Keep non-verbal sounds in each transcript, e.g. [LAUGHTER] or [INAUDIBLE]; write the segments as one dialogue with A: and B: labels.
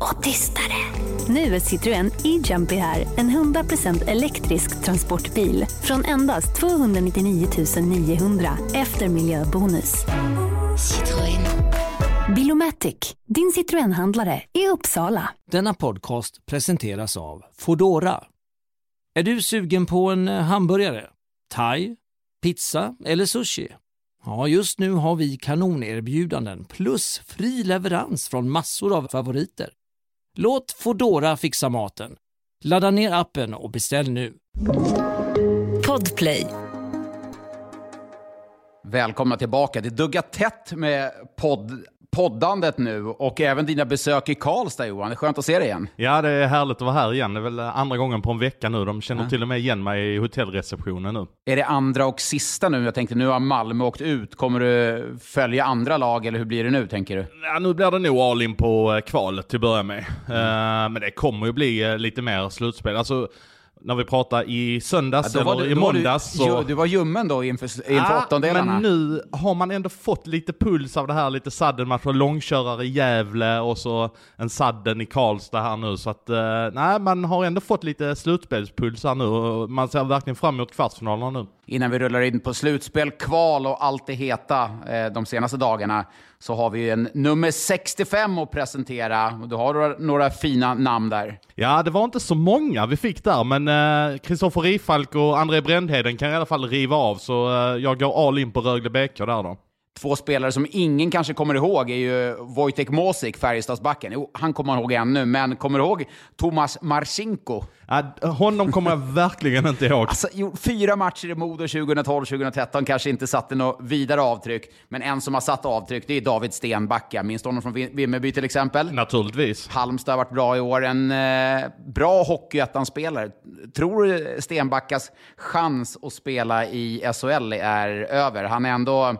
A: Och tystare. Nu är Citroën E-Jumpy här. En 100% elektrisk transportbil. Från endast 299 900 efter miljöbonus. Citroën. Bilomatic. Din Citroën-handlare i Uppsala.
B: Denna podcast presenteras av Fodora. Är du sugen på en eh, hamburgare? Thai? Pizza eller sushi? Ja, just nu har vi kanonerbjudanden plus fri leverans från massor av favoriter. Låt Fodora fixa maten. Ladda ner appen och beställ nu.
C: Podplay.
D: Välkomna tillbaka. Det duggar tätt med podd, poddandet nu och även dina besök i Karlstad Johan. Det är skönt att se dig igen.
E: Ja, det är härligt att vara här igen. Det är väl andra gången på en vecka nu. De känner
D: Ja.
E: till och med igen mig i hotellreceptionen nu.
D: Är det andra och sista nu? Jag tänkte nu har Malmö åkt ut. Kommer du följa andra lag eller hur blir det nu tänker du?
E: Ja, nu blir det nog all in på eh, kvalet till att börja med. Eh, men det kommer ju bli eh, lite mer slutspel. Alltså, när vi pratar i söndags
D: Ja,
E: eller
D: du-
E: i
D: du-
E: måndags
D: ju-
E: så...
D: Du var ljummen då inför, inför
E: Ja,
D: åttondelarna.
E: men nu har man ändå fått lite puls av det här, lite saddenmatcher, långkörare i Gävle och så en sadden i Karlstad här nu. Så att, eh, nej, man har ändå fått lite slutspelspuls här nu och man ser verkligen fram emot kvartsfinalerna nu.
D: Innan vi rullar in på slutspel, kval och allt det heta eh, de senaste dagarna så har vi en nummer 65 att presentera. Du har några, några fina namn där.
E: Ja, det var inte så många vi fick där, men eh, Kristoffer Rifalk och André Brändheden kan i alla fall riva av, så eh, jag går all in på Rögle BK där då.
D: Två spelare som ingen kanske kommer ihåg är ju Wojtek Mosik, Färjestadsbacken. Jo, han kommer man ihåg ännu, men kommer du ihåg Tomas Marcinko?
E: Ja, honom kommer jag verkligen inte ihåg.
D: Alltså, jo, fyra matcher i Modo 2012-2013 kanske inte satte något vidare avtryck, men en som har satt avtryck det är David Stenbacka. Minns du honom från Vim- Vimmerby till exempel?
E: Naturligtvis.
D: Halmstad har varit bra i år. En eh, bra Hockeyettan-spelare. Tror du Stenbackas chans att spela i SHL är över? Han är ändå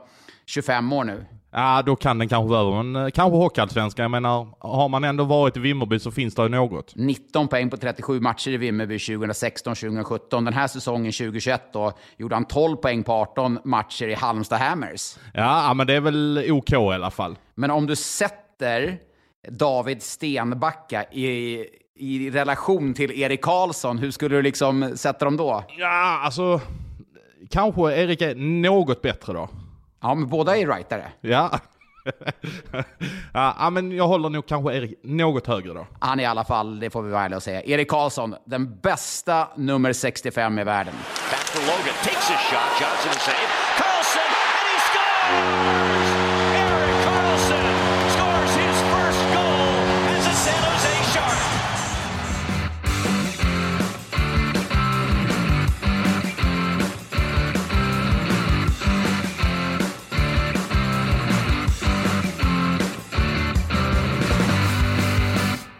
D: 25 år nu.
E: Ja, då kan den kanske vara över, men eh, kanske Hockeyallsvenskan. Jag menar, har man ändå varit i Vimmerby så finns det ju något.
D: 19 poäng på 37 matcher i Vimmerby 2016-2017. Den här säsongen 2021 då, gjorde han 12 poäng på 18 matcher i Halmstad Hammers.
E: Ja, ja, men det är väl OK i alla fall.
D: Men om du sätter David Stenbacka i, i relation till Erik Karlsson, hur skulle du liksom sätta dem då?
E: Ja, alltså... Kanske Erik är något bättre då.
D: Ja, men båda är rightare. [LAUGHS]
E: Ja. ja, men jag håller nog kanske Erik något högre då.
D: Han är i alla fall, det får vi vara ärliga och säga, Erik Karlsson, den bästa nummer 65 i världen.
F: Back for Logan. Takes a shot. Johnson save.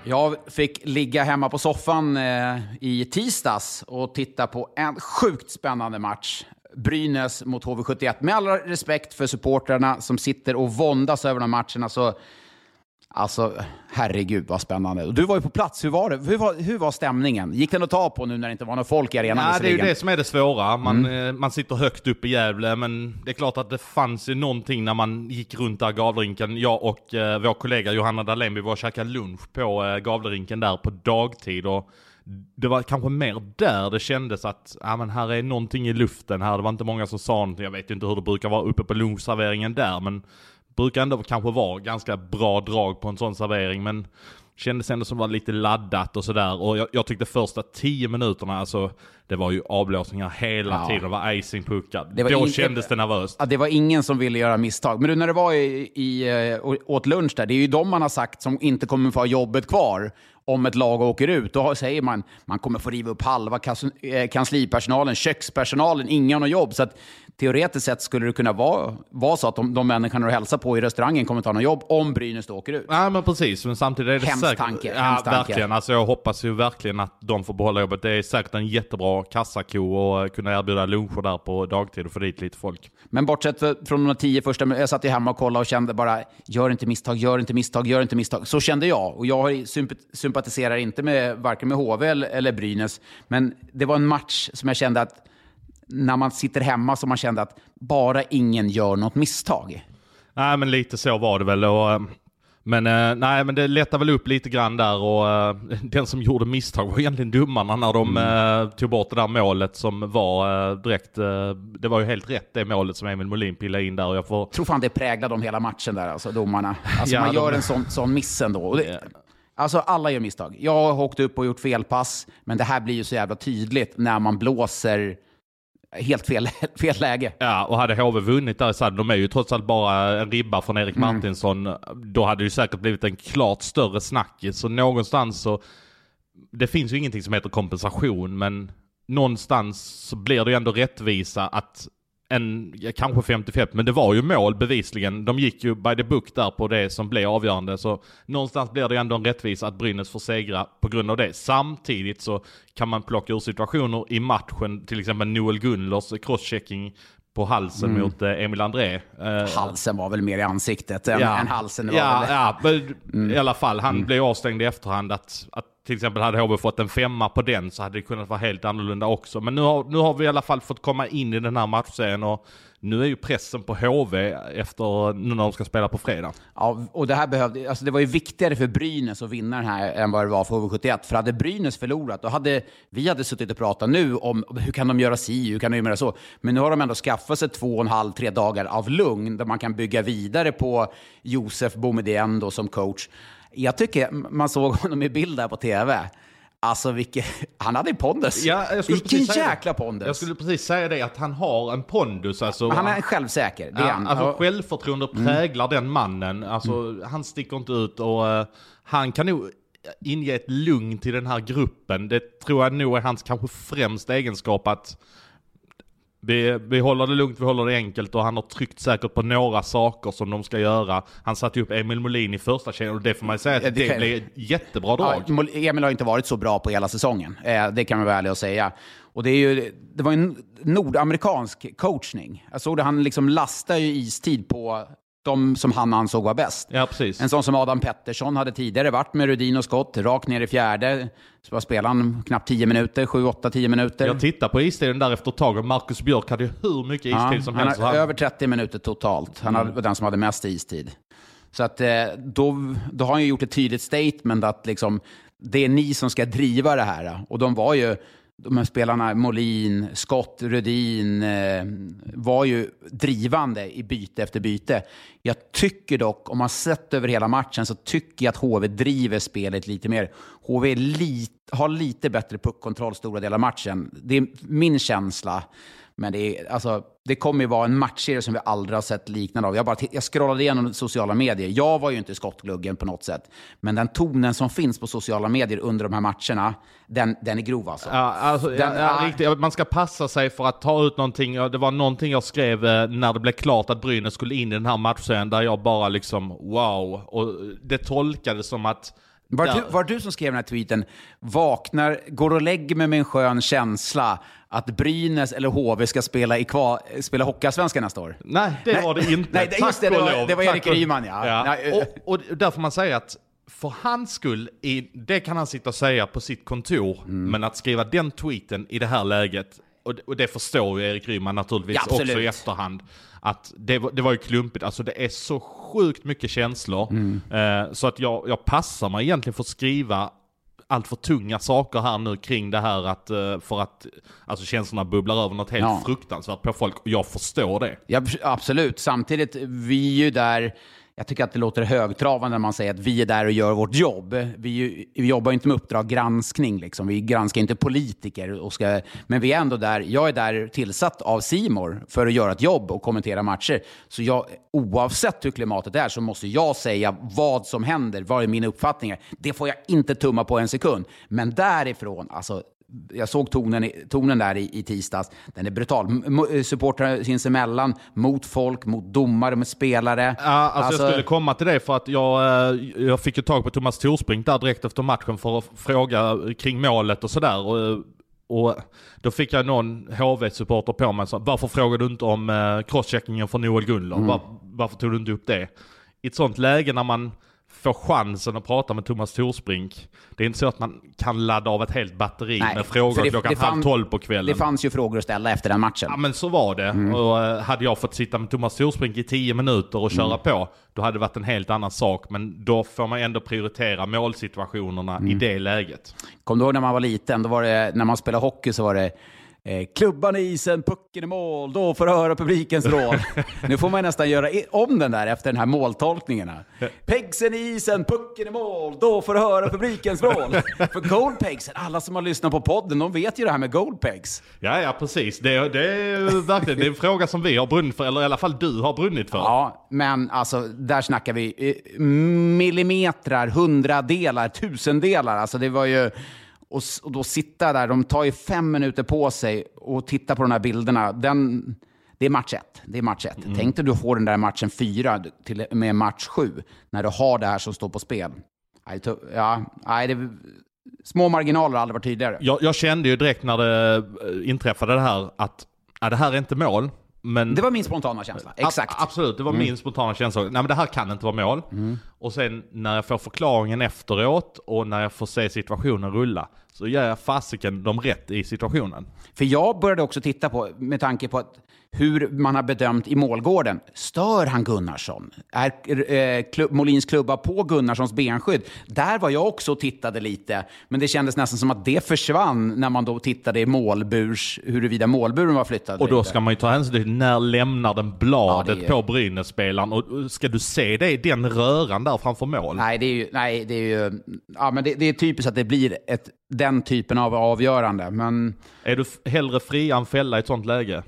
D: Jag fick ligga hemma på soffan eh, i tisdags och titta på en sjukt spännande match. Brynäs mot HV71. Med all respekt för supportrarna som sitter och våndas över de här matcherna så... Alltså, herregud vad spännande. Du var ju på plats. Hur var det? Hur var, hur var stämningen? Gick den att ta på nu när det inte var någon folk i arenan
E: Ja, det är ju det som är det svåra. Man, eh, man sitter högt upp i Gävle, men det är klart att det fanns ju någonting när man gick runt där Gavlerinken. Jag och eh, vår kollega Johanna Dahlén, vi var och käkade lunch på eh, Gavlerinken där på dagtid. Och det var kanske mer där det kändes att ja, men här är någonting i luften här. Det var inte många som sa någonting. Jag vet ju inte hur det brukar vara uppe på lunchserveringen där, men brukar ändå kanske vara ganska bra drag på en sån servering. Men kändes ändå som var lite laddat och sådär. Och jag, jag tyckte första tio minuterna, alltså det var ju avblåsningar hela
D: Ja.
E: tiden. Det var icing puckad.
D: Det var
E: Då
D: in-
E: kändes det nervöst.
D: Ja, det var ingen som ville göra misstag. Men du, när det var i, i, eh, åt lunch där, det är ju de man har sagt som inte kommer få ha jobbet kvar om ett lag åker ut. Då säger man man kommer få riva upp halva eh, kanslipersonalen, kökspersonalen, ingen har jobb. Så att teoretiskt sett skulle det kunna vara, vara så att de, de människorna du hälsar på i restaurangen kommer ta något jobb om Brynäs då åker ut.
E: Nej men precis, men samtidigt är det
D: Hemskt Hemsk tanke.
E: Ja,
D: hemsk tanke.
E: verkligen. Alltså jag hoppas ju verkligen att de får behålla jobbet. Det är säkert en jättebra kassako att kunna erbjuda luncher där på dagtid och få dit lite folk.
D: Men bortsett från de tio första, jag satt ju hemma och kollade och kände bara, gör inte misstag, gör inte misstag, gör inte misstag. Så kände jag. Och jag har symp- sympatiserar inte med varken med HV eller, Brynäs. Men det var en match som jag kände att, när man sitter hemma, som man kände att bara ingen gör något misstag.
E: Nej men lite så var det väl. Och, eh, men eh, nej men det lättade väl upp lite grann där och eh, [LAUGHS] den som gjorde misstag var egentligen domarna när de eh, tog bort det där målet som var direkt, det var ju helt rätt det målet som Emil Molin pillade in där och jag får
D: tror fan det präglade dem hela matchen där, alltså domarna. Alltså [LAUGHS]
E: Ja,
D: man
E: de-
D: gör en sån, sån miss ändå. Och det, alltså alla gör misstag. Jag har åkt upp och gjort felpass, men det här blir ju så jävla tydligt när man blåser helt fel, [LAUGHS] fel läge.
E: Ja, och hade HV vunnit där så hade de är ju trots allt bara en ribba från Erik Martinsson. Då hade det ju säkert blivit en klart större snackis. Så någonstans så, det finns ju ingenting som heter kompensation, men någonstans så blir det ju ändå rättvisa att en, ja, kanske 55, men det var ju mål bevisligen. De gick ju by the book där på det som blev avgörande. Så någonstans blir det ändå en rättvisa att Brynäs får segra på grund av det. Samtidigt så kan man plocka ur situationer i matchen, till exempel Noel Gunlers crosschecking på halsen mot eh, Emil André. Eh,
D: Halsen var väl mer i ansiktet än, än halsen. Var
E: ja,
D: väl,
E: ja, men i alla fall. Han blev avstängd i efterhand. Att, att till exempel hade HV fått en femma på den så hade det kunnat vara helt annorlunda också. Men nu har, nu har vi i alla fall fått komma in i den här matchserien och nu är ju pressen på HV efter nu när de ska spela på fredag.
D: Ja, och det här behövde, alltså det var ju viktigare för Brynäs att vinna den här än vad det var för HV71. För hade Brynäs förlorat, då hade vi hade suttit och pratat nu om hur kan de göra si, hur kan de göra så. Men nu har de ändå skaffat sig två och en halv, tre dagar av lugn där man kan bygga vidare på Josef Boumedienne som coach. Jag tycker, man såg honom i bild där på tv. Alltså vilket, [LAUGHS] han hade en pondus. vilken jäkla pondus.
E: Jag skulle precis säga det, att han har en pondus. Alltså,
D: han är självsäker, det är
E: Ja,
D: han.
E: alltså
D: Ja. Mm.
E: självförtroende präglar den mannen. Alltså, Han sticker inte ut och eh, han kan nog inge ett lugn till den här gruppen. Det tror jag nog är hans kanske främsta egenskap att vi, vi håller det lugnt, vi håller det enkelt och han har tryckt säkert på några saker som de ska göra. Han satte upp Emil Molin i första kedjan och det får man ju säga att
D: det
E: det,
D: kan-
E: blev jättebra drag.
D: Ja, Emil har inte varit så bra på hela säsongen. Eh, det kan man vara ärlig och säga. Och det, är ju, det var en nordamerikansk coachning. Jag såg det, han liksom lastar ju istid på de som han ansåg var bäst.
E: Ja, precis.
D: En sån som Adam Pettersson hade tidigare varit med Rudin och Skott, rakt ner i fjärde. Så var spelaren knappt 10 minuter, 7, 8, 10 minuter.
E: Jag tittar på istiden där efter ett tag och Marcus Björk hade ju hur mycket istid
D: Ja,
E: som
D: han
E: helst. han-
D: över 30 minuter totalt. Han var den som hade mest istid. Så att, eh, då, då har han ju gjort ett tydligt statement att liksom, det är ni som ska driva det här. Och de var ju, de här spelarna, Molin, Scott, Rudin, eh, var ju drivande i byte efter byte. Jag tycker dock, om man sett över hela matchen, så tycker jag att HV driver spelet lite mer. HV lit, har lite bättre puckkontroll stora delar av matchen. Det är min känsla. Men det, är, alltså, det kommer ju vara en matchserie som vi aldrig har sett liknande av. Jag, bara, jag scrollade igenom sociala medier. Jag var ju inte i skottgluggen på något sätt. Men den tonen som finns på sociala medier under de här matcherna, den, den är grov alltså.
E: Ja, alltså,
D: Den-
E: ja, riktigt. Man ska passa sig för att ta ut någonting. Det var någonting jag skrev eh, när det blev klart att Brynäs skulle in i den här matchserien där jag bara liksom wow. Och det tolkades som att
D: Var,
E: där-
D: du, var du som skrev den här tweeten, vaknar, går och lägger mig med en skön känsla att Brynäs eller HV ska spela, i kva, spela Hockeyallsvenskan nästa år?
E: Nej, det
D: Nej.
E: var det inte.
D: Nej, det- just det, det var- det var Erik Ryman, ja. Nej,
E: Och, och där får man säga att för hans skull, det kan han sitta och säga på sitt kontor,
D: Mm.
E: men att skriva den tweeten i det här läget, och, det- och det förstår ju Erik Ryman naturligtvis
D: Ja,
E: också i efterhand, att det, var- det var ju klumpigt, alltså det är så sjukt mycket känslor,
D: Mm.
E: eh, så att jag, jag passar mig egentligen för att skriva allt för tunga saker här nu kring det här att, eh, för att alltså känslorna bubblar över något helt
D: Ja.
E: fruktansvärt på folk, jag förstår det.
D: Ja, absolut. Samtidigt, vi är ju där... Jag tycker att det låter högtravande när man säger att vi är där och gör vårt jobb. Vi, vi jobbar ju inte med Uppdrag granskning. Liksom. Vi granskar inte politiker. Och ska, men vi är ändå där. Jag är där tillsatt av Simor för att göra ett jobb och kommentera matcher. Så jag, oavsett hur klimatet är så måste jag säga vad som händer, vad är min uppfattning. Det får jag inte tumma på en sekund. Men därifrån, alltså jag såg tonen, tonen där i, i tisdags. Den är brutal. Supportrar sinsemellan, mot folk, mot domare, med spelare.
E: Ja, alltså, jag skulle komma till det för att jag, eh, jag fick ju tag på Thomas Torsbrink där direkt efter matchen för att fråga kring målet och sådär. Och, och då fick jag någon HV-supporter på mig som varför frågar du inte om eh, crosscheckingen för Noel Gunler? Var, varför tog du inte upp det? I ett sånt läge när man får chansen att prata med Thomas Torsbrink. Det är inte så att man kan ladda av ett helt batteri
D: Nej,
E: med frågor
D: det-
E: klockan
D: det fann-
E: halv tolv på kvällen.
D: Det fanns ju frågor att ställa efter den matchen.
E: Ja men så var det.
D: Mm.
E: Och eh, hade jag fått sitta med Thomas Torsbrink i 10 minuter och köra
D: Mm.
E: på, då hade det varit en helt annan sak. Men då får man ändå prioritera målsituationerna
D: Mm.
E: i det läget.
D: Kommer du ihåg när man var liten? Då var det, när man spelade hockey så var det klubban i isen, pucken i mål, då får du höra publikens råd. [LAUGHS] nu får man nästan göra om den där efter den här måltolkningarna. Pegsen i isen, pucken i mål, då får du höra publikens råd. [LAUGHS] För goalpegsen, alla som har lyssnat på podden, de vet ju det här med goalpegs.
E: Ja, ja precis. Det, det är verkligen det är en fråga som vi har brunnit för, eller i alla fall du har brunnit för.
D: Ja, men alltså där snackar vi eh, millimetrar, hundradelar, tusendelar. Alltså det var ju... Och, och då sitta där, de tar ju fem minuter på sig och titta på de här bilderna. Den, det är match ett. Det är match ett. Tänk dig du får den där matchen fyra till med match sju, när du har det här som står på spel. Ja, nej, det, små marginaler har aldrig varit tydligare.
E: Jag, jag kände ju direkt när det eh, inträffade det här att ja, det här är inte mål. Men
D: Det var min spontana känsla. Exakt.
E: A- absolut, det var min spontana känsla. Nej men det här kan inte vara mål. Och sen när jag får förklaringen efteråt och när jag får se situationen rulla så ger jag fasiken dem rätt i situationen.
D: För jag började också titta på, med tanke på att hur man har bedömt i målgården. Stör han Gunnarsson? Är eh, klubb, Molins klubba på Gunnarssons benskydd? Där var jag också och tittade lite, men det kändes nästan som att det försvann när man då tittade i målburs, huruvida målburen var flyttad.
E: Och då ska man ju ta hänsyn till när lämnar den bladet
D: Ja, är-
E: på Brynäs-spelaren och ska du se det i den röran där framför mål?
D: Nej, det är ju, nej, det är ju, ja, men det, det är typiskt att det blir ett, den typen av avgörande. Men
E: Är du hellre fria än fälla i ett sånt läge?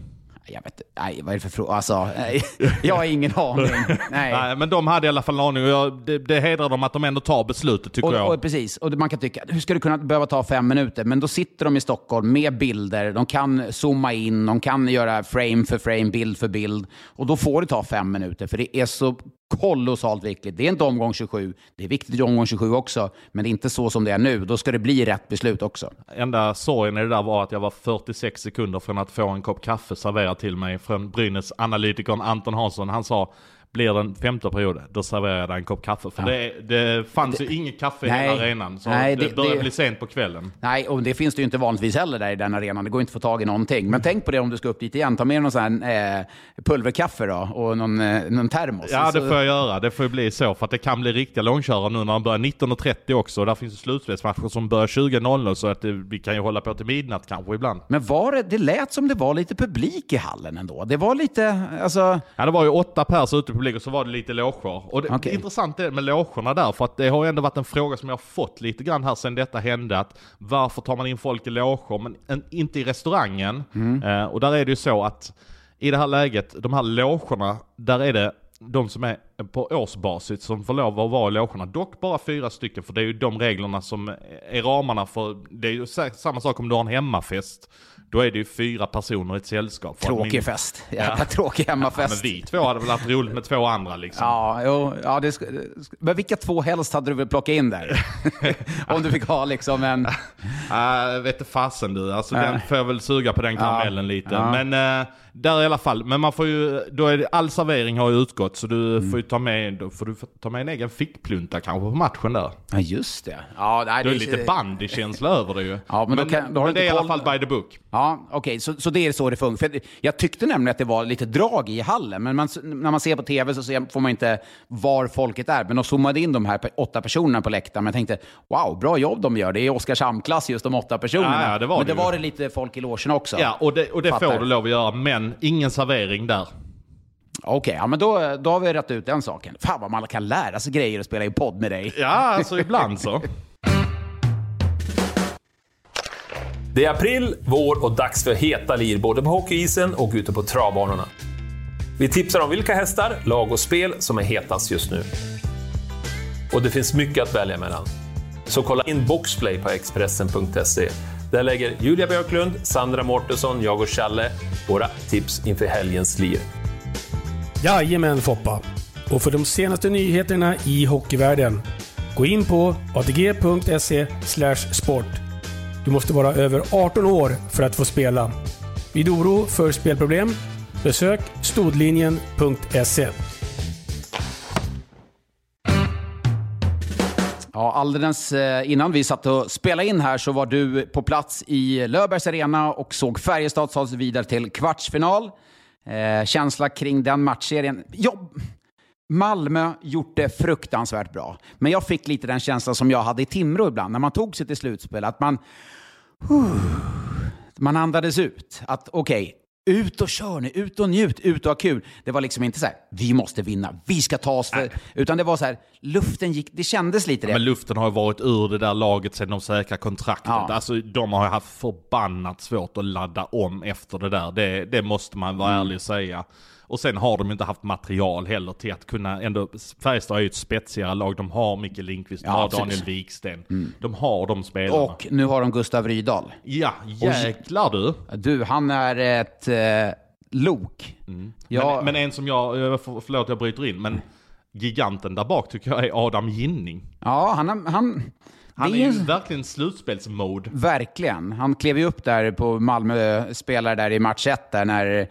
D: Jag vet nej, vad är det för fråga? Alltså, nej, [LAUGHS] jag har ingen aning. [LAUGHS] Nej.
E: Nej, men de hade i alla fall en aning och jag, det, det hedrar dem att de ändå tar beslutet tycker jag.
D: Och, och precis, och man kan tycka, hur ska det kunna behöva ta fem minuter? Men då sitter de i Stockholm med bilder, de kan zooma in, de kan göra frame för frame, bild för bild. Och då får det ta fem minuter, för det är så kolossalt viktigt. Det är inte omgång 27, det är viktigt i omgång 27 också, men det är inte så som det är nu. Då ska det bli rätt beslut också.
E: Enda sorgen i det där var att jag var 46 sekunder från att få en kopp kaffe serverad till mig från Brynäs analytikern Anton Hansson. Han sa blir det en femte period, då serverar jag dig en kopp kaffe. För det, det fanns ju inget kaffe i
D: Nej.
E: hela arenan. Så
D: Nej,
E: det,
D: det-
E: började
D: det-
E: bli sent på kvällen.
D: Nej, och det finns det ju inte vanligtvis heller där i den arenan. Det går inte att få tag i någonting. Men tänk på det om du ska upp dit igen. Ta med någon sån här eh, pulverkaffe då och någon, eh, någon termos.
E: Ja, det
D: Så-
E: får jag göra. Det får ju bli så. För att det kan bli riktiga långkörare nu när de börjar 19.30 också. Där finns det slutspelsmatcher som börjar 20.00 så att det, vi kan ju hålla på till midnatt kanske ibland.
D: Men var det, det lät som det var lite publik i hallen ändå. Det var lite, alltså...
E: Ja, det var ju åtta pers ute i publik och så var det lite loger. Och det,
D: Okej.
E: det intressant är med logerna där, för att det har ju ändå varit en fråga som jag har fått lite grann här sedan detta hände, att varför tar man in folk i loger, men en, inte i restaurangen? Eh, och där är det ju så att i det här läget, de här logerna, där är det de som är på årsbasis som får lov att vara i logerna. Dock bara fyra stycken, för det är ju de reglerna som är ramarna för, det är ju sa- samma sak om du har en hemmafest. Då är det ju fyra personer i ett sällskap.
D: Tråkig
E: min-
D: fest. [LAUGHS] Jävla [LAUGHS] tråkig
E: Ja, men
D: hemmafest.
E: vi två hade väl haft roligt med två andra liksom.
D: Ja, jo, ja det sk- men vilka två helst hade du velat plocka in där? [LAUGHS] Om du fick ha liksom en...
E: Ja, jag vet fasen du, alltså den får jag väl suga på den karamellen lite.
D: ja.
E: Men äh, där i alla fall, men man får ju, då är det, all servering har ju utgått så du
D: Mm.
E: får ju ta med, då får du ta med en egen fickplunta kanske på matchen där.
D: Ja, just det. Ja, nej,
E: Det är lite bandykänsla över det ju. [LAUGHS]
D: Ja, men då kan- då har
E: men
D: du
E: det är i alla fall by the book.
D: Ja, okej, så, så det är så det funkar. För jag tyckte nämligen att det var lite drag i hallen, men man, när man ser på tv så ser, får man inte var folket är. Men de zoomade in de här åtta personerna på läktaren, men jag tänkte wow, bra jobb de gör. Det är Oskarshamn-klass just de åtta personerna.
E: Ja, ja, det var
D: men
E: det
D: det
E: ju.
D: var det lite folk i logen också.
E: Ja, och det, och det
D: Fattar.
E: får du lov att göra, men ingen servering där.
D: Okej, ja, men då, då har vi rätt ut den saken. Fan vad man kan lära sig grejer och spela i podd med dig.
E: Ja, alltså ibland så. [LAUGHS]
G: Det är april, vår och dags för heta lir både på hockeyisen och ute på travbanorna. Vi tipsar om vilka hästar, lag och spel som är hetast just nu. Och det finns mycket att välja mellan. Så kolla in Boxplay på Expressen.se. Där lägger Julia Björklund, Sandra Mårtensson, jag och Challe våra tips inför helgens lir.
H: Jajamän Foppa! Och för de senaste nyheterna i hockeyvärlden, gå in på atg.se sport. Du måste vara över 18 år för att få spela. Vid oro för spelproblem, besök stodlinjen.se.
D: alldeles eh, innan vi satt och spelade in här så var du på plats i Löfbergs Arena och såg Färjestad ta sig vidare till kvartsfinal. Eh, känsla kring den matchserien? Ja, Malmö gjort det fruktansvärt bra. Men jag fick lite den känslan som jag hade i Timrå ibland, när man tog sig till slutspel. Att man... man andades ut. Att okej, okay, ut och kör nu, ut och njut, ut och ha kul. Det var liksom inte så här, vi måste vinna, vi ska ta oss för... Utan det var så här, luften gick, det kändes lite det.
E: Men luften har ju varit ur det där laget sedan de säkra kontraktet.
D: Ja.
E: Alltså de har ju haft förbannat svårt att ladda om efter det där. Det, det måste man vara
D: Mm.
E: ärlig och säga. Och sen har de inte haft material heller till att kunna ändå... Färjestad är ju ett spetsigare lag. De har Micke Lindqvist, de
D: Ja,
E: har
D: absolut. Mm.
E: Daniel Wiksten. De har de spelarna.
D: Och nu har de Gustav Rydahl.
E: Ja, jäklar du.
D: Du, han är ett eh, lok. Ja,
E: Men, men en som jag, eh, för- förlåt jag bryter in, men giganten där bak tycker jag är Adam Ginning.
D: ja han, han,
E: Han är ju verkligen slutspelsmode.
D: Verkligen. Han klev ju upp där på Malmö-spelare där i match 1 där när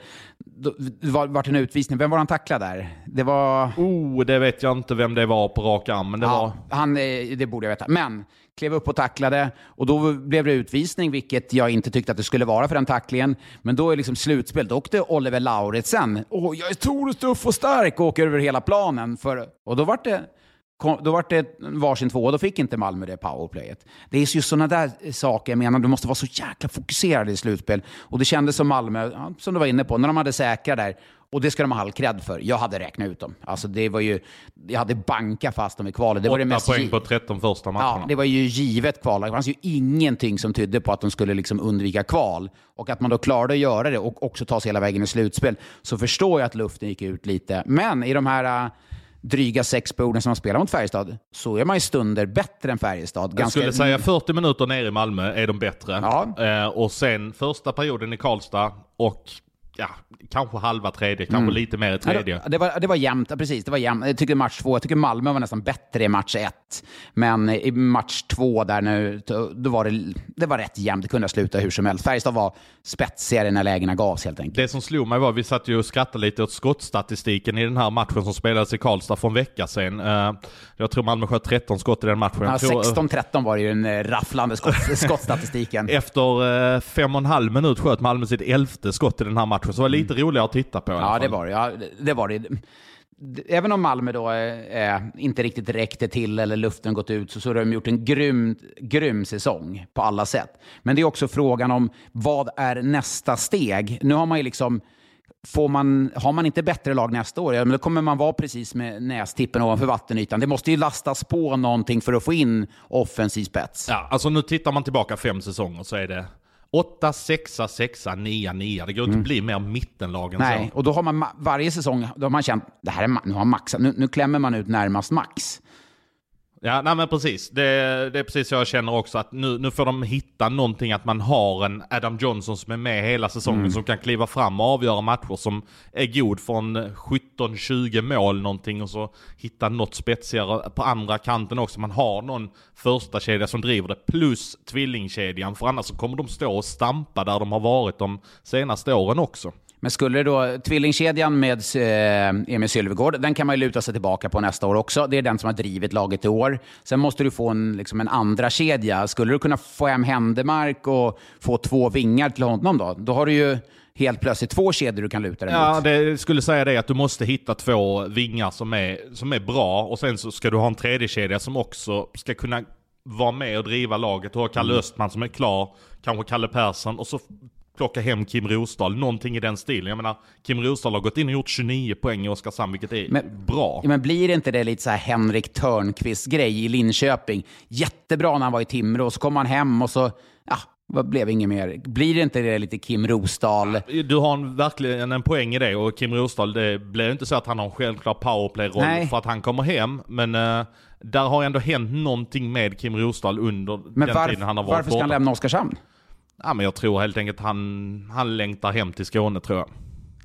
D: det var, vart en utvisning. Vem var han tacklad där? Det var...
E: Oh, det vet jag inte vem det var på rak arm, men det var...
D: Ja, han, eh, det borde jag veta. Men klev upp och tacklade och då blev det utvisning, vilket jag inte tyckte att det skulle vara för den tacklingen. Men då är liksom slutspel. Då åkte Oliver Lauritsen. Åh, jag är stor och tuff och stark och åker över hela planen. För, och då vart det kom- då var det varsin två och då fick inte Malmö det powerplayet. Det är just sådana där saker jag menar, du måste vara så jäkla fokuserad i slutspel. Och det kändes som Malmö, som du var inne på, när de hade säkra där. Och det ska de ha all cred för. Jag hade räknat ut dem. Alltså det var ju, jag hade bankat fast dem i kvalet. Det var det mest
E: poäng på 13 första matcherna.
D: Ja, det var ju givet kval. Det fanns ju ingenting som tydde på att de skulle liksom undvika kval. Och att man då klarade att göra det och också ta sig hela vägen i slutspel. Så förstår jag att luften gick ut lite. Men i de här dryga sex perioderna som de spelar mot Färjestad så är man i stunder bättre än Färjestad.
E: Jag skulle säga 40 minuter nere i Malmö är de bättre.
D: Ja.
E: Eh, och sen första perioden i Karlstad och ja, kanske halva tredje, kanske lite mer i tredje.
D: Ja, det, det, var, det var jämnt, ja, precis. Det var jämnt. Jag tycker match två, jag tycker Malmö var nästan bättre i match ett. Men i match två där nu, då var det, det var rätt jämnt. Det kunde ha slutat hur som helst. Färjestad var spetsigare när lägena gavs helt enkelt.
E: Det som slog mig var, vi satt ju och skrattade lite åt skottstatistiken i den här matchen som spelades i Karlstad för en vecka sedan. Eh, jag tror Malmö sköt 13 skott i den matchen.
D: Ja,
E: Jag tror, eh,
D: 16-13 var det ju den eh, rafflande skott, [LAUGHS] skottstatistiken.
E: Efter eh, fem och en halv minut sköt Malmö sitt elfte skott i den här matchen, så det var lite roligare att titta på
D: Mm. Ja, det var det. Ja, det- det var det. Även om Malmö då eh, eh, inte riktigt räckte till eller luften gått ut så, så har de gjort en grym, grym säsong på alla sätt. Men det är också frågan om vad är nästa steg? Nu har man ju liksom Får man, har man inte bättre lag nästa år, ja, men då kommer man vara precis med nästippen ovanför vattenytan. Det måste ju lastas på någonting för att få in offensiv spets.
E: Ja, alltså nu tittar man tillbaka fem säsonger så är det 8, 6, 6, 9, 9. Det går inte att bli mer mittenlag än
D: Mm. Nej,
E: så.
D: och då har man ma- varje säsong då har man känt det här är, nu, har max, nu, nu klämmer man ut närmast max.
E: Ja, nej men precis. Det, det är precis så jag känner också att nu, nu får de hitta någonting att man har en Adam Johnson som är med hela säsongen
D: Mm.
E: som kan kliva fram och avgöra matcher som är god från 17-20 mål någonting och så hitta något spetsigare på andra kanten också. Man har någon första kedja som driver det plus tvillingkedjan för annars så kommer de stå och stampa där de har varit de senaste åren också.
D: Men skulle det då, tvillingkedjan med eh, Emil Sylvegård, den kan man ju luta sig tillbaka på nästa år också. Det är den som har drivit laget i år. Sen måste du få en, liksom en andra kedja. Skulle du kunna få hem Händemark och få två vingar till honom då? Då har du ju helt plötsligt två kedjor du kan luta dig
E: Ja,
D: mot.
E: det skulle säga det att du måste hitta två vingar som är, som är bra och sen så ska du ha en tredje kedja som också ska kunna vara med och driva laget. Du har Kalle
D: Mm.
E: Östman som är klar, kanske Kalle Persson och så plocka hem Kim Rosdahl, någonting i den stilen. Jag menar, Kim Rosdahl har gått in och gjort 29 poäng i Oskarshamn, vilket är
D: Men-
E: bra.
D: Men blir inte det lite så här Henrik Törnqvist-grej i Linköping? Jättebra när han var i Timrå, och så kom han hem och så, ja, vad blev inget mer. Blir det inte det lite Kim Rosdahl?
E: Du har en, verkligen en poäng i det och Kim Rosdahl, det blir inte så att han har en självklar powerplay-roll för att han kommer hem. Men eh, där har ändå hänt någonting med Kim Rosdahl under
D: Men
E: den
D: varf-
E: tiden han har varit
D: varför ska han
E: borta.
D: lämna Oskarshamn?
E: Ja, men jag tror helt enkelt han, han längtar hem till Skåne tror jag.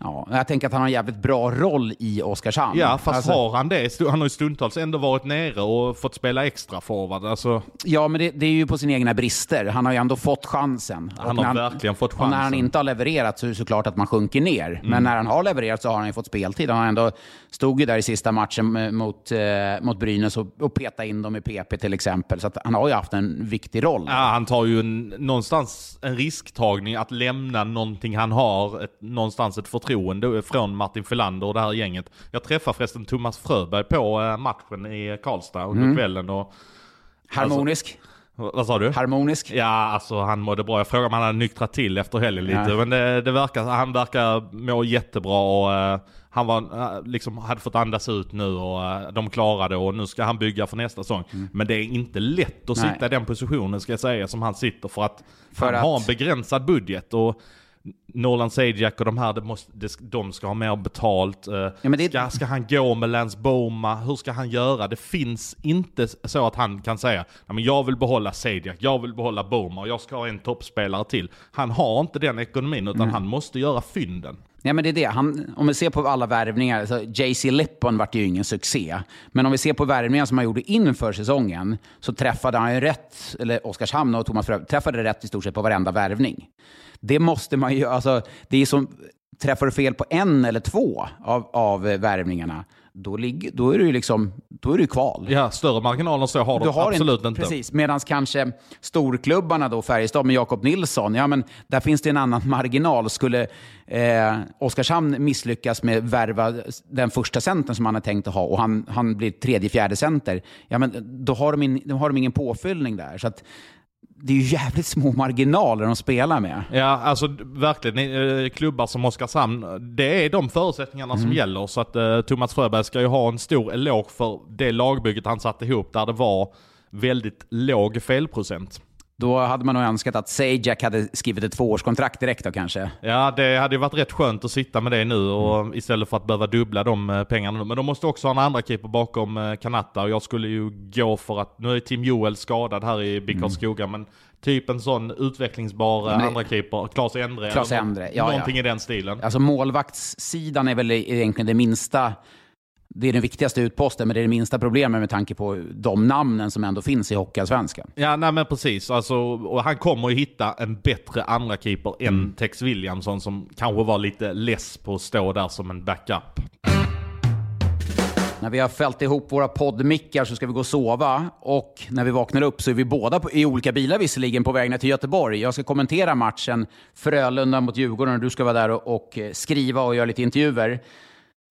D: Ja, jag tänker att han har en jävligt bra roll i Oskarshamn.
E: Ja, fast
D: Alltså-
E: har han det? Han har ju stundtals ändå varit nere och fått spela extra forward. Alltså,
D: Ja, men det, det är ju på sina egna brister. Han har ju ändå fått chansen.
E: Han
D: Och
E: har verkligen fått
D: Och när han
E: chansen. Mm.
D: inte har levererat så är det såklart att man sjunker ner. Men när han har levererat så har han ju fått speltid. Han ändå stod ju där i sista matchen mot, eh, mot Brynäs och, och petade in dem i PP till exempel. Så han har ju haft en viktig roll.
E: ja, han tar ju en, någonstans en risktagning att lämna någonting han har, ett, någonstans ett förtroende från Martin Filander och det här gänget. Jag träffade förresten Thomas Fröberg på eh, matchen i Karlstad under
D: Mm.
E: kvällen och...
D: Harmonisk.
E: Vad vad sa du?
D: Harmonisk.
E: Ja, alltså han mådde bra. Jag frågade om han hade nyktrat till efter helgen lite.
D: Ja.
E: Men det, det verkar, han verkar må jättebra och eh, han var, eh, liksom, hade fått andas ut nu och eh, de klarade och nu ska han bygga för nästa säsong. Men det är inte lätt att
D: Mm. Nej.
E: sitta i den positionen ska jag säga som han sitter för att
D: För
E: han
D: att-
E: har en begränsad budget. Och Nolan Sajak och de här, måste, de ska ha mer betalt. Eh,
D: men det-
E: ska, ska han gå med Lance Boma? Hur ska han göra? Det finns inte så att han kan säga "Nej, men jag vill behålla Sajak, jag vill behålla Boma och jag ska ha en toppspelare till. Han har inte den ekonomin utan han måste göra fynden.
D: Ja, men det är det. Han, om vi ser på alla värvningar, så JC Lippon vart ju ingen succé. Men om vi ser på värvningar som han gjorde inför säsongen, så träffade han ju rätt, eller Oskarshamn och Thomas Frö träffade rätt i stort sett på varenda värvning. Det måste man ju, alltså, det är som, träffar du fel på en eller två av, av värvningarna, då, ligger, då är du liksom, då är du kval.
E: Ja, större marginaler så har
D: Du har
E: absolut inte.
D: Precis, medan kanske storklubbarna då, Färjestad med Jakob Nilsson, ja men där finns det en annan [LAUGHS] marginal. Skulle eh, Oskarshamn misslyckas med värva den första centern som han har tänkt att ha och han, han blir tredje, fjärde center, ja men då har de, in, då har de ingen påfyllning där. Så att, det är ju jävligt små marginaler de spelar med.
E: Ja, alltså verkligen. eh, Klubbar som Oskarshamn, det är de förutsättningarna som gäller. Så att eh, Thomas Fröberg ska ju ha en stor eloge för det lagbygget han satte ihop där det var väldigt låg felprocent.
D: Då hade man nog önskat att Sajak hade skrivit ett tvåårskontrakt direkt då kanske.
E: Ja, det hade ju varit rätt skönt att sitta med det nu och istället för att behöva dubbla de eh, pengarna nu. Men de måste också ha en andra keeper bakom eh, Kanata och jag skulle ju gå för att, nu är Tim Joel skadad här i BIK Karlskoga, men typ en sån utvecklingsbar eh,
D: Men det-
E: andra keeper, Klas Endre. Eller
D: Endre, ja,
E: Någonting
D: ja.
E: i den stilen.
D: Alltså målvaktssidan är väl egentligen det minsta, det är den viktigaste utposten, men det är det minsta problemet med tanke på de namnen som ändå finns i Hockeyallsvenskan.
E: Ja, nej men precis. Alltså, och han kommer ju hitta en bättre andra keeper än
D: Mm.
E: Tex Williamson som kanske var lite less på att stå där som en backup.
D: När vi har fällt ihop våra poddmickar så ska vi gå och sova och när vi vaknar upp så är vi båda på, i olika bilar visserligen på väg ner till Göteborg. Jag ska kommentera matchen Frölunda mot Djurgården och du ska vara där och, och skriva och göra lite intervjuer.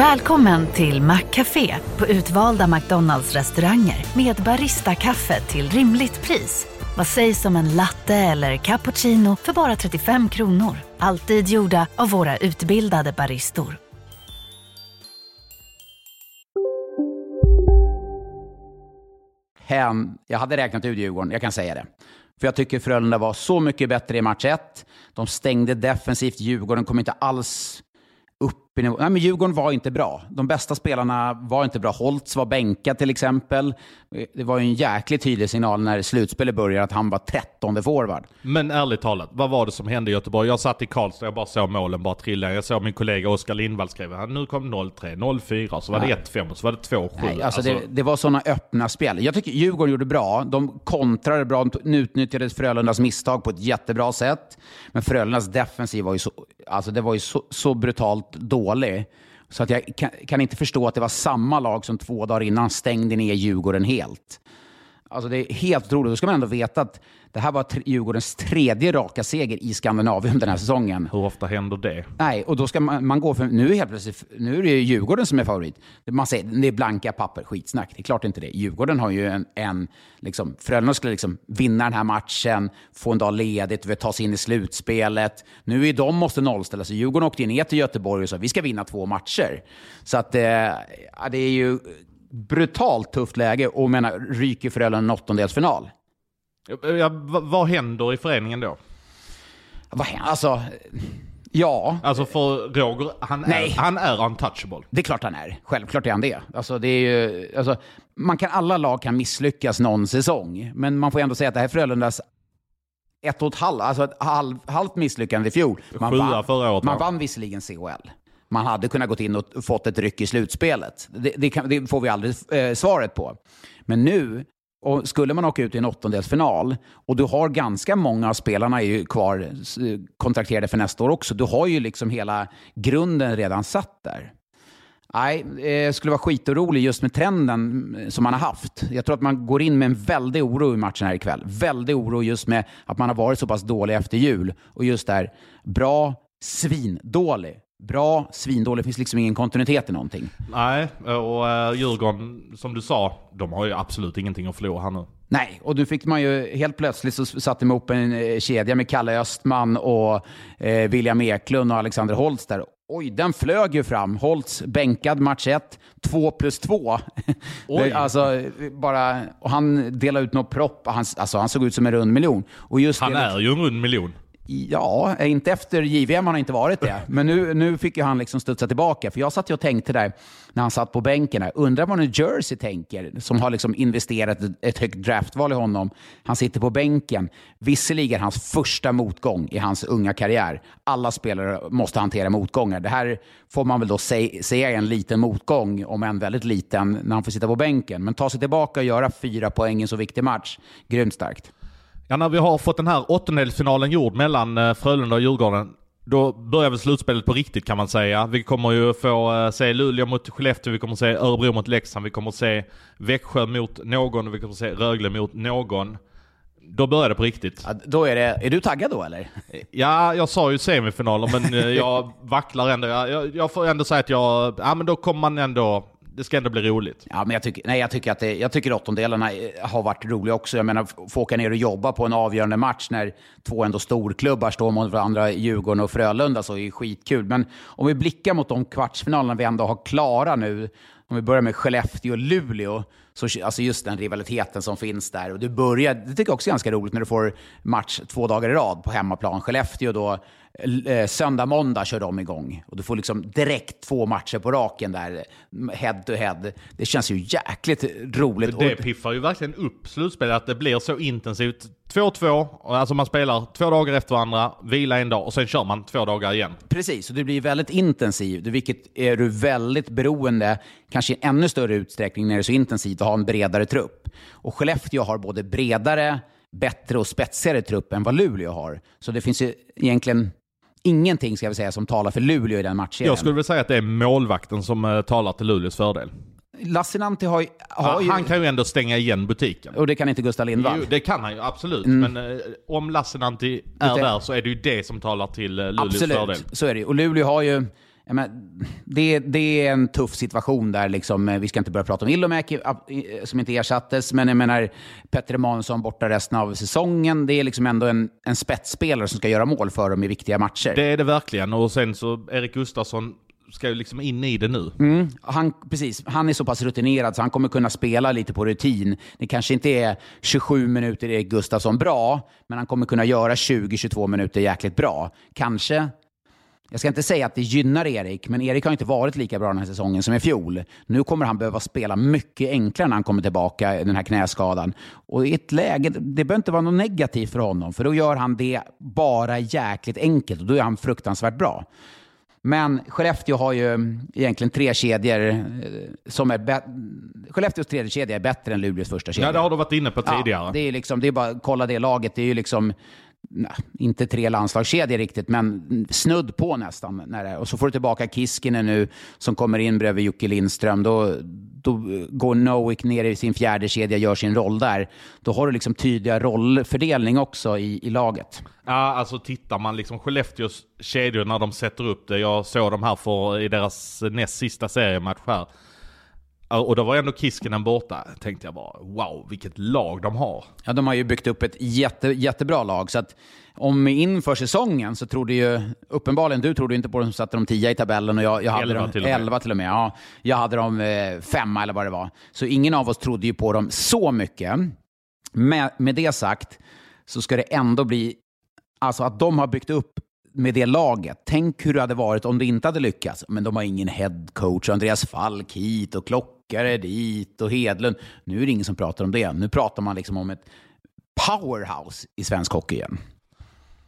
I: Välkommen till Maccafé på utvalda McDonalds restauranger med Baristakaffe till rimligt pris. Vad sägs om en latte eller cappuccino för bara 35 kronor? Alltid gjorda av våra utbildade baristor.
D: Hem. Jag hade räknat ut Djurgården, jag kan säga det. För jag tycker Frölunda var så mycket bättre i match 1. De stängde defensivt, Djurgården kom inte alls upp i. Nej, men Djurgården var inte bra. De bästa spelarna var inte bra. Holtz var bänkad till exempel. Det var ju en jäkligt tydlig signal när slutspelet började att han var trettonde forward.
E: Men ärligt talat, vad var det som hände i Göteborg? Jag satt i Karlstad, och bara såg målen bara trilla. Jag såg min kollega Oskar Lindvall skriva, nu kom 0-3, 0-4, så var det 1-5 och så var det 2-7.
D: Nej, alltså det, det var sådana öppna spel. Jag tycker Djurgården gjorde bra. De kontrade bra, de utnyttjade Frölundas misstag på ett jättebra sätt. Men Frölundas defensiv var ju så, alltså det var ju så, så brutalt dålig. Så att jag kan, kan inte förstå att det var samma lag som två dagar innan stängde ner Djurgården helt. Alltså det är helt otroligt. Då ska man ändå veta att det här var Djurgårdens tredje raka seger i Skandinavien den här säsongen.
E: Hur ofta händer det?
D: Nej, och då ska man, man gå för... Nu är, helt plötsligt, nu är det ju Djurgården som är favorit. Man säger det är blanka papper, skitsnack. Det är klart inte det. Djurgården har ju en... en liksom, Frölunda skulle liksom vinna den här matchen, få en dag ledigt, ta sig in i slutspelet. Nu är de måste nollställa sig. Djurgården åkte ner till Göteborg och sa vi ska vinna två matcher. Så att eh, det är ju brutalt tufft läge och menar, ryker Frölunda en åttondelsfinal.
E: Ja, vad, händer i föreningen då?
D: Vad händer? Alltså, ja.
E: Alltså för Roger, han
D: Nej.
E: är, han är untouchable.
D: Det är klart han är. Självklart är han det. Alltså, det är ju, alltså, man kan, alla lag kan misslyckas någon säsong, men man får ändå säga att det här är Frölundas ett och ett halvt, alltså ett halv, halvt misslyckande i fjol. Man
E: Sjua
D: vann,
E: förra året,
D: man
E: va?
D: vann visserligen CHL. Man hade kunnat gått in och fått ett ryck i slutspelet. Det, det, kan, det får vi aldrig eh, svaret på. Men nu, och skulle man åka ut i en åttondelsfinal och du har ganska många av spelarna är ju kvar kontrakterade för nästa år också. Du har ju liksom hela grunden redan satt där. Nej, eh, det skulle vara skitorolig just med trenden eh, som man har haft. Jag tror att man går in med en väldig oro i matchen här ikväll. Väldig oro just med att man har varit så pass dålig efter jul. Och just där, bra, svindålig. Bra, svindålig. Det finns liksom ingen kontinuitet i någonting.
E: Nej, och uh, Djurgården, som du sa, de har ju absolut ingenting att förlora här nu.
D: Nej, och nu fick man ju helt plötsligt så satte de ihop en eh, kedja med Kalle Östman och eh, William Eklund och Alexander Holtz där. Oj, den flög ju fram. Holtz bänkad match 1, 2 plus 2. [LAUGHS]
E: Oj.
D: alltså, eh, bara, och han delade ut något propp. Han, alltså, han såg ut som en rund miljon. Och just
E: Han
D: det,
E: är ju en rund miljon.
D: Ja, eh, inte efter JVM har han inte varit det. Men nu, nu fick ju han liksom studsa tillbaka. För jag satt ju och tänkte där, när han satt på bänken, här, undrar vad New Jersey tänker, som har liksom investerat ett- högt draftval i honom. Han sitter på bänken. Visserligen hans första motgång i hans unga karriär. Alla spelare måste hantera motgångar. Det här får man väl då säga, säga är en liten motgång, om en väldigt liten, när han får sitta på bänken. Men ta sig tillbaka och göra fyra poäng i en så viktig match, grymt starkt.
E: Ja, när vi har fått den här åttondelsfinalen gjord mellan eh, Frölunda och Djurgården, då börjar väl slutspelet på riktigt kan man säga. Vi kommer ju få eh, se Luleå mot Skellefteå, vi kommer se Örebro mot Leksand, vi kommer se Växjö mot någon och vi kommer se Rögle mot någon. Då börjar det på riktigt.
D: Ja, då är, det, är du taggad då eller?
E: Ja, jag sa ju semifinaler men eh, jag vacklar ändå. Jag, jag, jag får ändå säga att jag, ja men då kommer man ändå, det ska ändå bli roligt.
D: Ja, men jag tycker, nej, jag tycker att det, jag tycker åttondelarna eh, har varit roliga också. Jag menar, få åka ner och jobba på en avgörande match när två ändå storklubbar står mot varandra, Djurgården och Frölunda, så är det skitkul. Men om vi blickar mot de kvartsfinalerna vi ändå har klara nu, om vi börjar med Skellefteå och Luleå, så, alltså just den rivaliteten som finns där. Och du börjar, det tycker jag också är ganska roligt när du får match två dagar i rad på hemmaplan. Skellefteå då, eh, söndag, måndag kör de igång. Och du får liksom direkt två matcher på raken där, head to head. Det känns ju jäkligt roligt.
E: Det piffar ju verkligen upp slutspelet, att det blir så intensivt. 2-2, och alltså man spelar två dagar efter varandra, vila en dag och sen kör man två dagar igen.
D: Precis, och det blir väldigt intensivt, vilket är du väldigt beroende, kanske i ännu större utsträckning när det är så intensivt, att ha en bredare trupp. Och Skellefteå har både bredare, bättre och spetsigare trupp än vad Luleå har. Så det finns ju egentligen ingenting, ska vi säga, som talar för Luleå i den matchen.
E: Jag skulle väl säga att det är målvakten som eh, talar till Luleås fördel.
D: Lassinantti har, ju- har ju...
E: Han kan ju ändå stänga igen butiken.
D: Och det kan inte Gustav Lindvall.
E: Jo, det kan han ju absolut.
D: Mm.
E: Men eh, om Lassinantti är
D: Det-
E: där så är det ju det som talar till eh, Luleås
D: Absolut,
E: fördel.
D: så är det Och Luleå har ju... menar, det, det är en tuff situation där. Liksom, eh, vi ska inte börja prata om Ilomäki eh, som inte ersattes, men jag menar Petter Emanuelsson borta resten av säsongen. Det är liksom ändå en, en spetsspelare som ska göra mål för dem i viktiga matcher.
E: Det är det verkligen. Och sen så Erik Gustafsson ska ju liksom in i det nu.
D: Mm, han, precis, han är så pass rutinerad så han kommer kunna spela lite på rutin. Det kanske inte är 27 minuter Erik Gustafsson bra, men han kommer kunna göra 20-22 minuter jäkligt bra. Kanske jag ska inte säga att det gynnar Erik, men Erik har inte varit lika bra den här säsongen som i fjol. Nu kommer han behöva spela mycket enklare när han kommer tillbaka, den här knäskadan. Och i ett läge, det behöver inte vara något negativt för honom, för då gör han det bara jäkligt enkelt och då är han fruktansvärt bra. Men Skellefteå har ju egentligen tre kedjor eh, som är bä- Skellefteås tredje kedja är bättre än Luleås första kedja.
E: Ja, det har du varit inne på tidigare.
D: Ja, det är liksom, det är bara kolla det laget. Det är ju liksom, nej, inte tre landslagskedjor riktigt, men snudd på nästan. När det, och så får du tillbaka Kiskinen nu som kommer in bredvid Jocke Lindström. Då, då går Nowick ner i sin fjärde kedja och gör sin roll där. Då har du liksom tydliga rollfördelning också i, i laget.
E: Ja, alltså tittar man liksom Skellefteås kedjor när de sätter upp det. Jag såg dem här för, i deras näst sista seriematch här. Och då var ändå Kiskinen borta. Tänkte jag bara, wow, vilket lag de har.
D: Ja, de har ju byggt upp ett jätte, jättebra lag. Så att om inför säsongen så trodde ju, uppenbarligen du trodde inte på dem som satte dem tia i tabellen och jag, jag hade
E: Elva
D: dem,
E: till och med.
D: elva till och med. Ja, jag hade dem eh, femma eller vad det var. Så ingen av oss trodde ju på dem så mycket. Med, med det sagt så ska det ändå bli, alltså att de har byggt upp med det laget. Tänk hur det hade varit om det inte hade lyckats. Men de har ingen headcoach. Andreas Falk hit och Klockare dit och Hedlund. Nu är det ingen som pratar om det. Nu pratar man liksom om ett powerhouse i svensk hockey igen.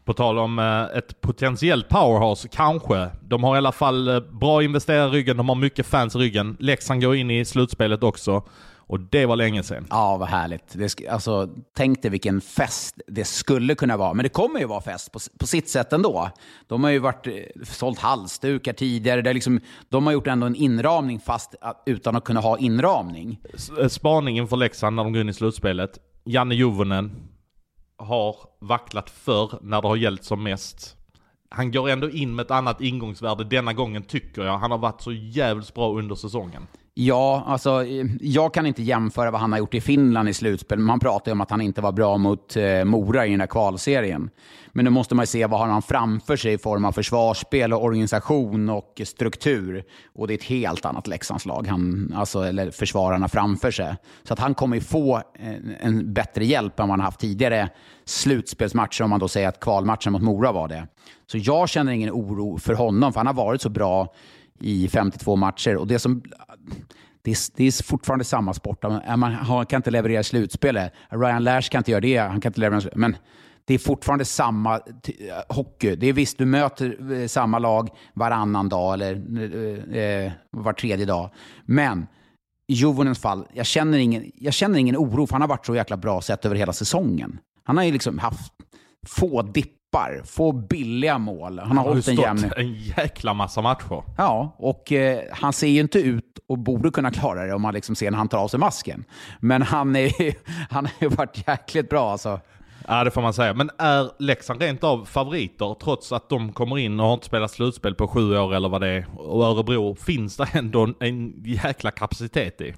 E: På tal om eh, ett potentiellt powerhouse, kanske. De har i alla fall eh, bra investerare i ryggen, de har mycket fans i ryggen. Leksand går in i slutspelet också. Och det var länge sedan.
D: Ja, vad härligt. Det, alltså, tänk dig vilken fest det skulle kunna vara. Men det kommer ju vara fest på, på sitt sätt ändå. De har ju varit, eh, sålt halsdukar tidigare. Det liksom, de har gjort ändå en inramning fast att, utan att kunna ha inramning.
E: Eh, Spaningen för Leksand när de går in i slutspelet. Janne Juvonen har vacklat förr när det har gällt som mest. Han går ändå in med ett annat ingångsvärde denna gången tycker jag. Han har varit så jävligt bra under säsongen.
D: Ja, alltså, eh, jag kan inte jämföra vad han har gjort i Finland i slutspel. Man pratar ju om att han inte var bra mot eh, Mora i den här kvalserien. Men nu måste man ju se vad han har framför sig i form av försvarsspel och organisation och struktur. Och det är ett helt annat Leksandslag, han, alltså, eller försvararna framför sig. Så att han kommer ju få en, en bättre hjälp än vad han har haft tidigare slutspelsmatcher, om man då säger att kvalmatchen mot Mora var det. Så jag känner ingen oro för honom, för han har varit så bra i 52 matcher. Och det som det är, det är fortfarande samma sport. Man, kan inte leverera slutspelet. Ryan Lash kan inte göra det. Han kan inte leverera, men det är fortfarande samma eh, hockey. Det är visst, du möter eh, samma lag varannan dag eller eh, eh, var tredje dag. Men i Jovonens fall, jag känner, ingen, jag känner ingen oro för han har varit så jäkla bra sett över hela säsongen. Han har ju liksom haft få dippar, få billiga mål. Han har
E: ju
D: hållit en jämn...
E: en jäkla massa matcher.
D: Ja, och eh, han ser ju inte ut och borde kunna klara det om man liksom ser när han tar av sig masken. Men han, är, [LAUGHS] han har ju varit jäkligt bra alltså.
E: Ja det får man säga. Men är Leksand rent av favoriter trots att de kommer in och har inte spelat slutspel på sju år eller vad det är. Och Örebro finns det ändå en jäkla kapacitet i.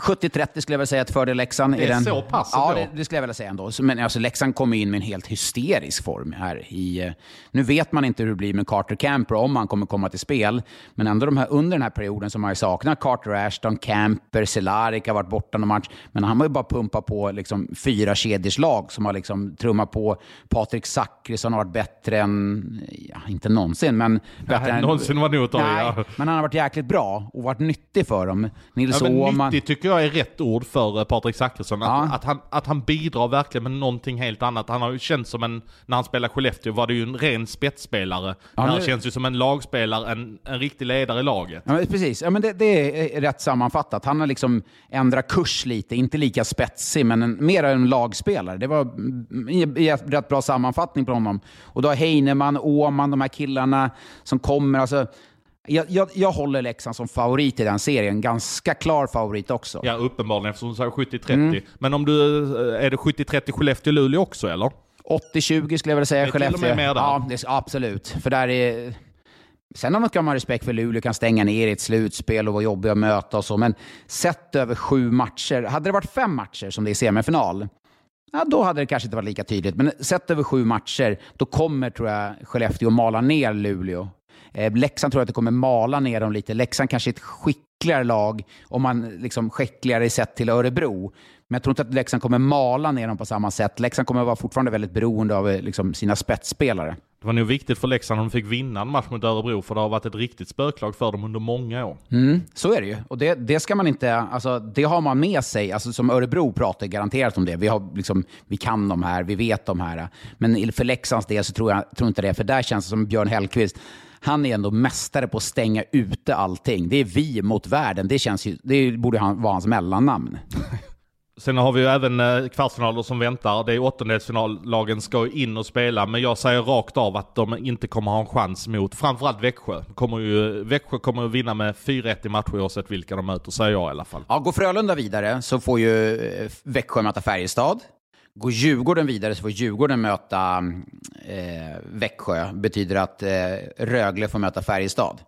D: 70-30 skulle jag vilja säga att fördel Leksand.
E: Det är
D: den.
E: så pass
D: Ja, det, det skulle jag vilja säga ändå. Men alltså, Leksand kommer in med en helt hysterisk form här. I, eh, nu vet man inte hur det blir med Carter Camper, om han kommer komma till spel. Men ändå de här, under den här perioden som man ju saknat Carter Ashton, Camper, Cehlárik har varit borta någon match. Men han har ju bara pumpat på liksom, fyra kedjors lag som har liksom trummat på. Patrik Zackrisson har varit bättre än, ja, inte någonsin, men bättre
E: Nej,
D: än...
E: någonsin var nog att ta
D: Nej,
E: ja.
D: men han har varit jäkligt bra och varit nyttig för dem. Nils
E: Ja,
D: Åhman...
E: nyttig tycker jag är rätt ord för eh, Patrik Zackrisson. Att,
D: Ja.
E: att, han, att han bidrar verkligen med någonting helt annat. Han har ju känts som en, när han spelade Skellefteå var det ju en ren spetsspelare.
D: Ja,
E: Han
D: nu-
E: känns ju som en lagspelare, en, en riktig ledare i laget.
D: Ja, men precis. Ja, men det, det är rätt sammanfattat. Han har liksom ändrat kurs lite. Inte lika spetsig, men en, mer en lagspelare. Det var mm, en rätt bra sammanfattning på honom. Och då har Heinemann, Åman, de här killarna som kommer. Alltså, jag, jag, jag håller Leksand som favorit i den serien. Ganska klar favorit också.
E: Ja, uppenbarligen eftersom du säger 70-30.
D: Mm.
E: Men om du, eh, är det 70-30 Skellefteå-Luleå också eller?
D: 80-20 skulle jag vilja säga.
E: Det är till och med
D: Skellefteå.
E: mer där.
D: Ja, det, absolut. För där är... Sen har man, man ha respekt för Luleå, kan stänga ner i ett slutspel och vara jobbiga att möta och så. Men sett över sju matcher, hade det varit fem matcher som det är semifinal, ja, då hade det kanske inte varit lika tydligt. Men sett över sju matcher, då kommer, tror jag, Skellefteå mala ner Luleå. Eh, Leksand tror jag att det kommer mala ner dem lite. Leksand kanske är ett skickligare lag, om man liksom skickligare sett till Örebro. Men jag tror inte att Leksand kommer mala ner dem på samma sätt. Leksand kommer vara fortfarande väldigt beroende av eh, liksom, sina spetsspelare.
E: Det var nog viktigt för Leksand om de fick vinna en match mot Örebro för det har varit ett riktigt spöklag för dem under många år.
D: Mm, så är det ju. Och det, det ska man inte, alltså, det har man med sig. Alltså, som Örebro pratar garanterat om det. Vi, har, liksom, vi kan de här, vi vet de här. Men för Leksands del så tror jag tror inte det. För där känns det som Björn Hellkvist, han är ändå mästare på att stänga ute allting. Det är vi mot världen. Det, känns ju, det borde han, vara hans mellannamn. [LAUGHS]
E: Sen har vi ju även eh, kvartsfinaler som väntar. Det är åttondelsfinallagen ska ju in och spela, men jag säger rakt av att de inte kommer ha en chans mot framförallt Växjö. Kommer ju, Växjö kommer att vinna med 4-1 i matcher oavsett vilka de möter, säger jag i alla fall.
D: Ja, går Frölunda vidare så får ju eh, Växjö möta Färjestad. Går Djurgården vidare så får Djurgården möta eh, Växjö. betyder att eh, Rögle får möta Färjestad.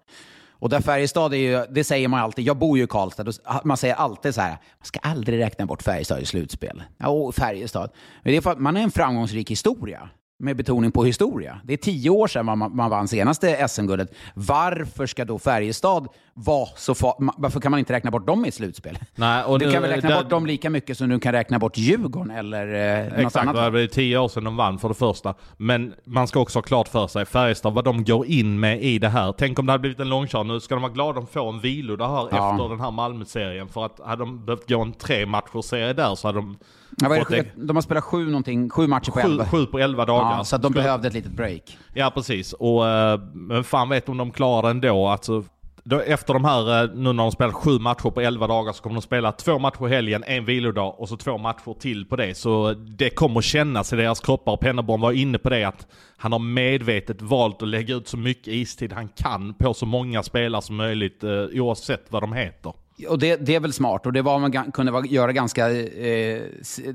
D: Och där Färjestad är ju, det säger man alltid, jag bor ju i Karlstad, man säger alltid så här, man ska aldrig räkna bort Färjestad i slutspel. Ja, Färjestad. Men det är för att man är en framgångsrik historia med betoning på historia. Det är tio år sedan man, man vann senaste SM-guldet. Varför ska då Färjestad vara så far... Varför kan man inte räkna bort dem i slutspel?
E: Nej, och
D: du
E: nu-
D: kan väl räkna
E: där-
D: bort dem lika mycket som du kan räkna bort Djurgården eller eh, något
E: Exakt,
D: annat.
E: det var tio år sedan de vann för det första. Men man ska också ha klart för sig, Färjestad, vad de går in med i det här. Tänk om det hade blivit en långkör. Nu ska de vara glada de får en vilodag här
D: Ja.
E: efter den här Malmö-serien. För att hade de behövt gå en tre matcher serie där så hade de
D: Ja,
E: fått
D: det, de har spelat sju, någonting, sju matcher på
E: sju,
D: elva.
E: sju på elva dagar.
D: Ja, så de
E: Skulle-
D: behövde ett litet break.
E: Ja precis, och eh, men fan vet om de klarar ändå. Alltså, då, efter de här, eh, nu när de spelat sju matcher på 11 dagar så kommer de spela två matcher i helgen, en vilodag och så två matcher till på det. Så det kommer kännas i deras kroppar. Och Pennerborn var inne på det att han har medvetet valt att lägga ut så mycket istid han kan på så många spelare som möjligt eh, oavsett vad de heter.
D: Och det, det är väl smart och det var man kunde göra ganska eh,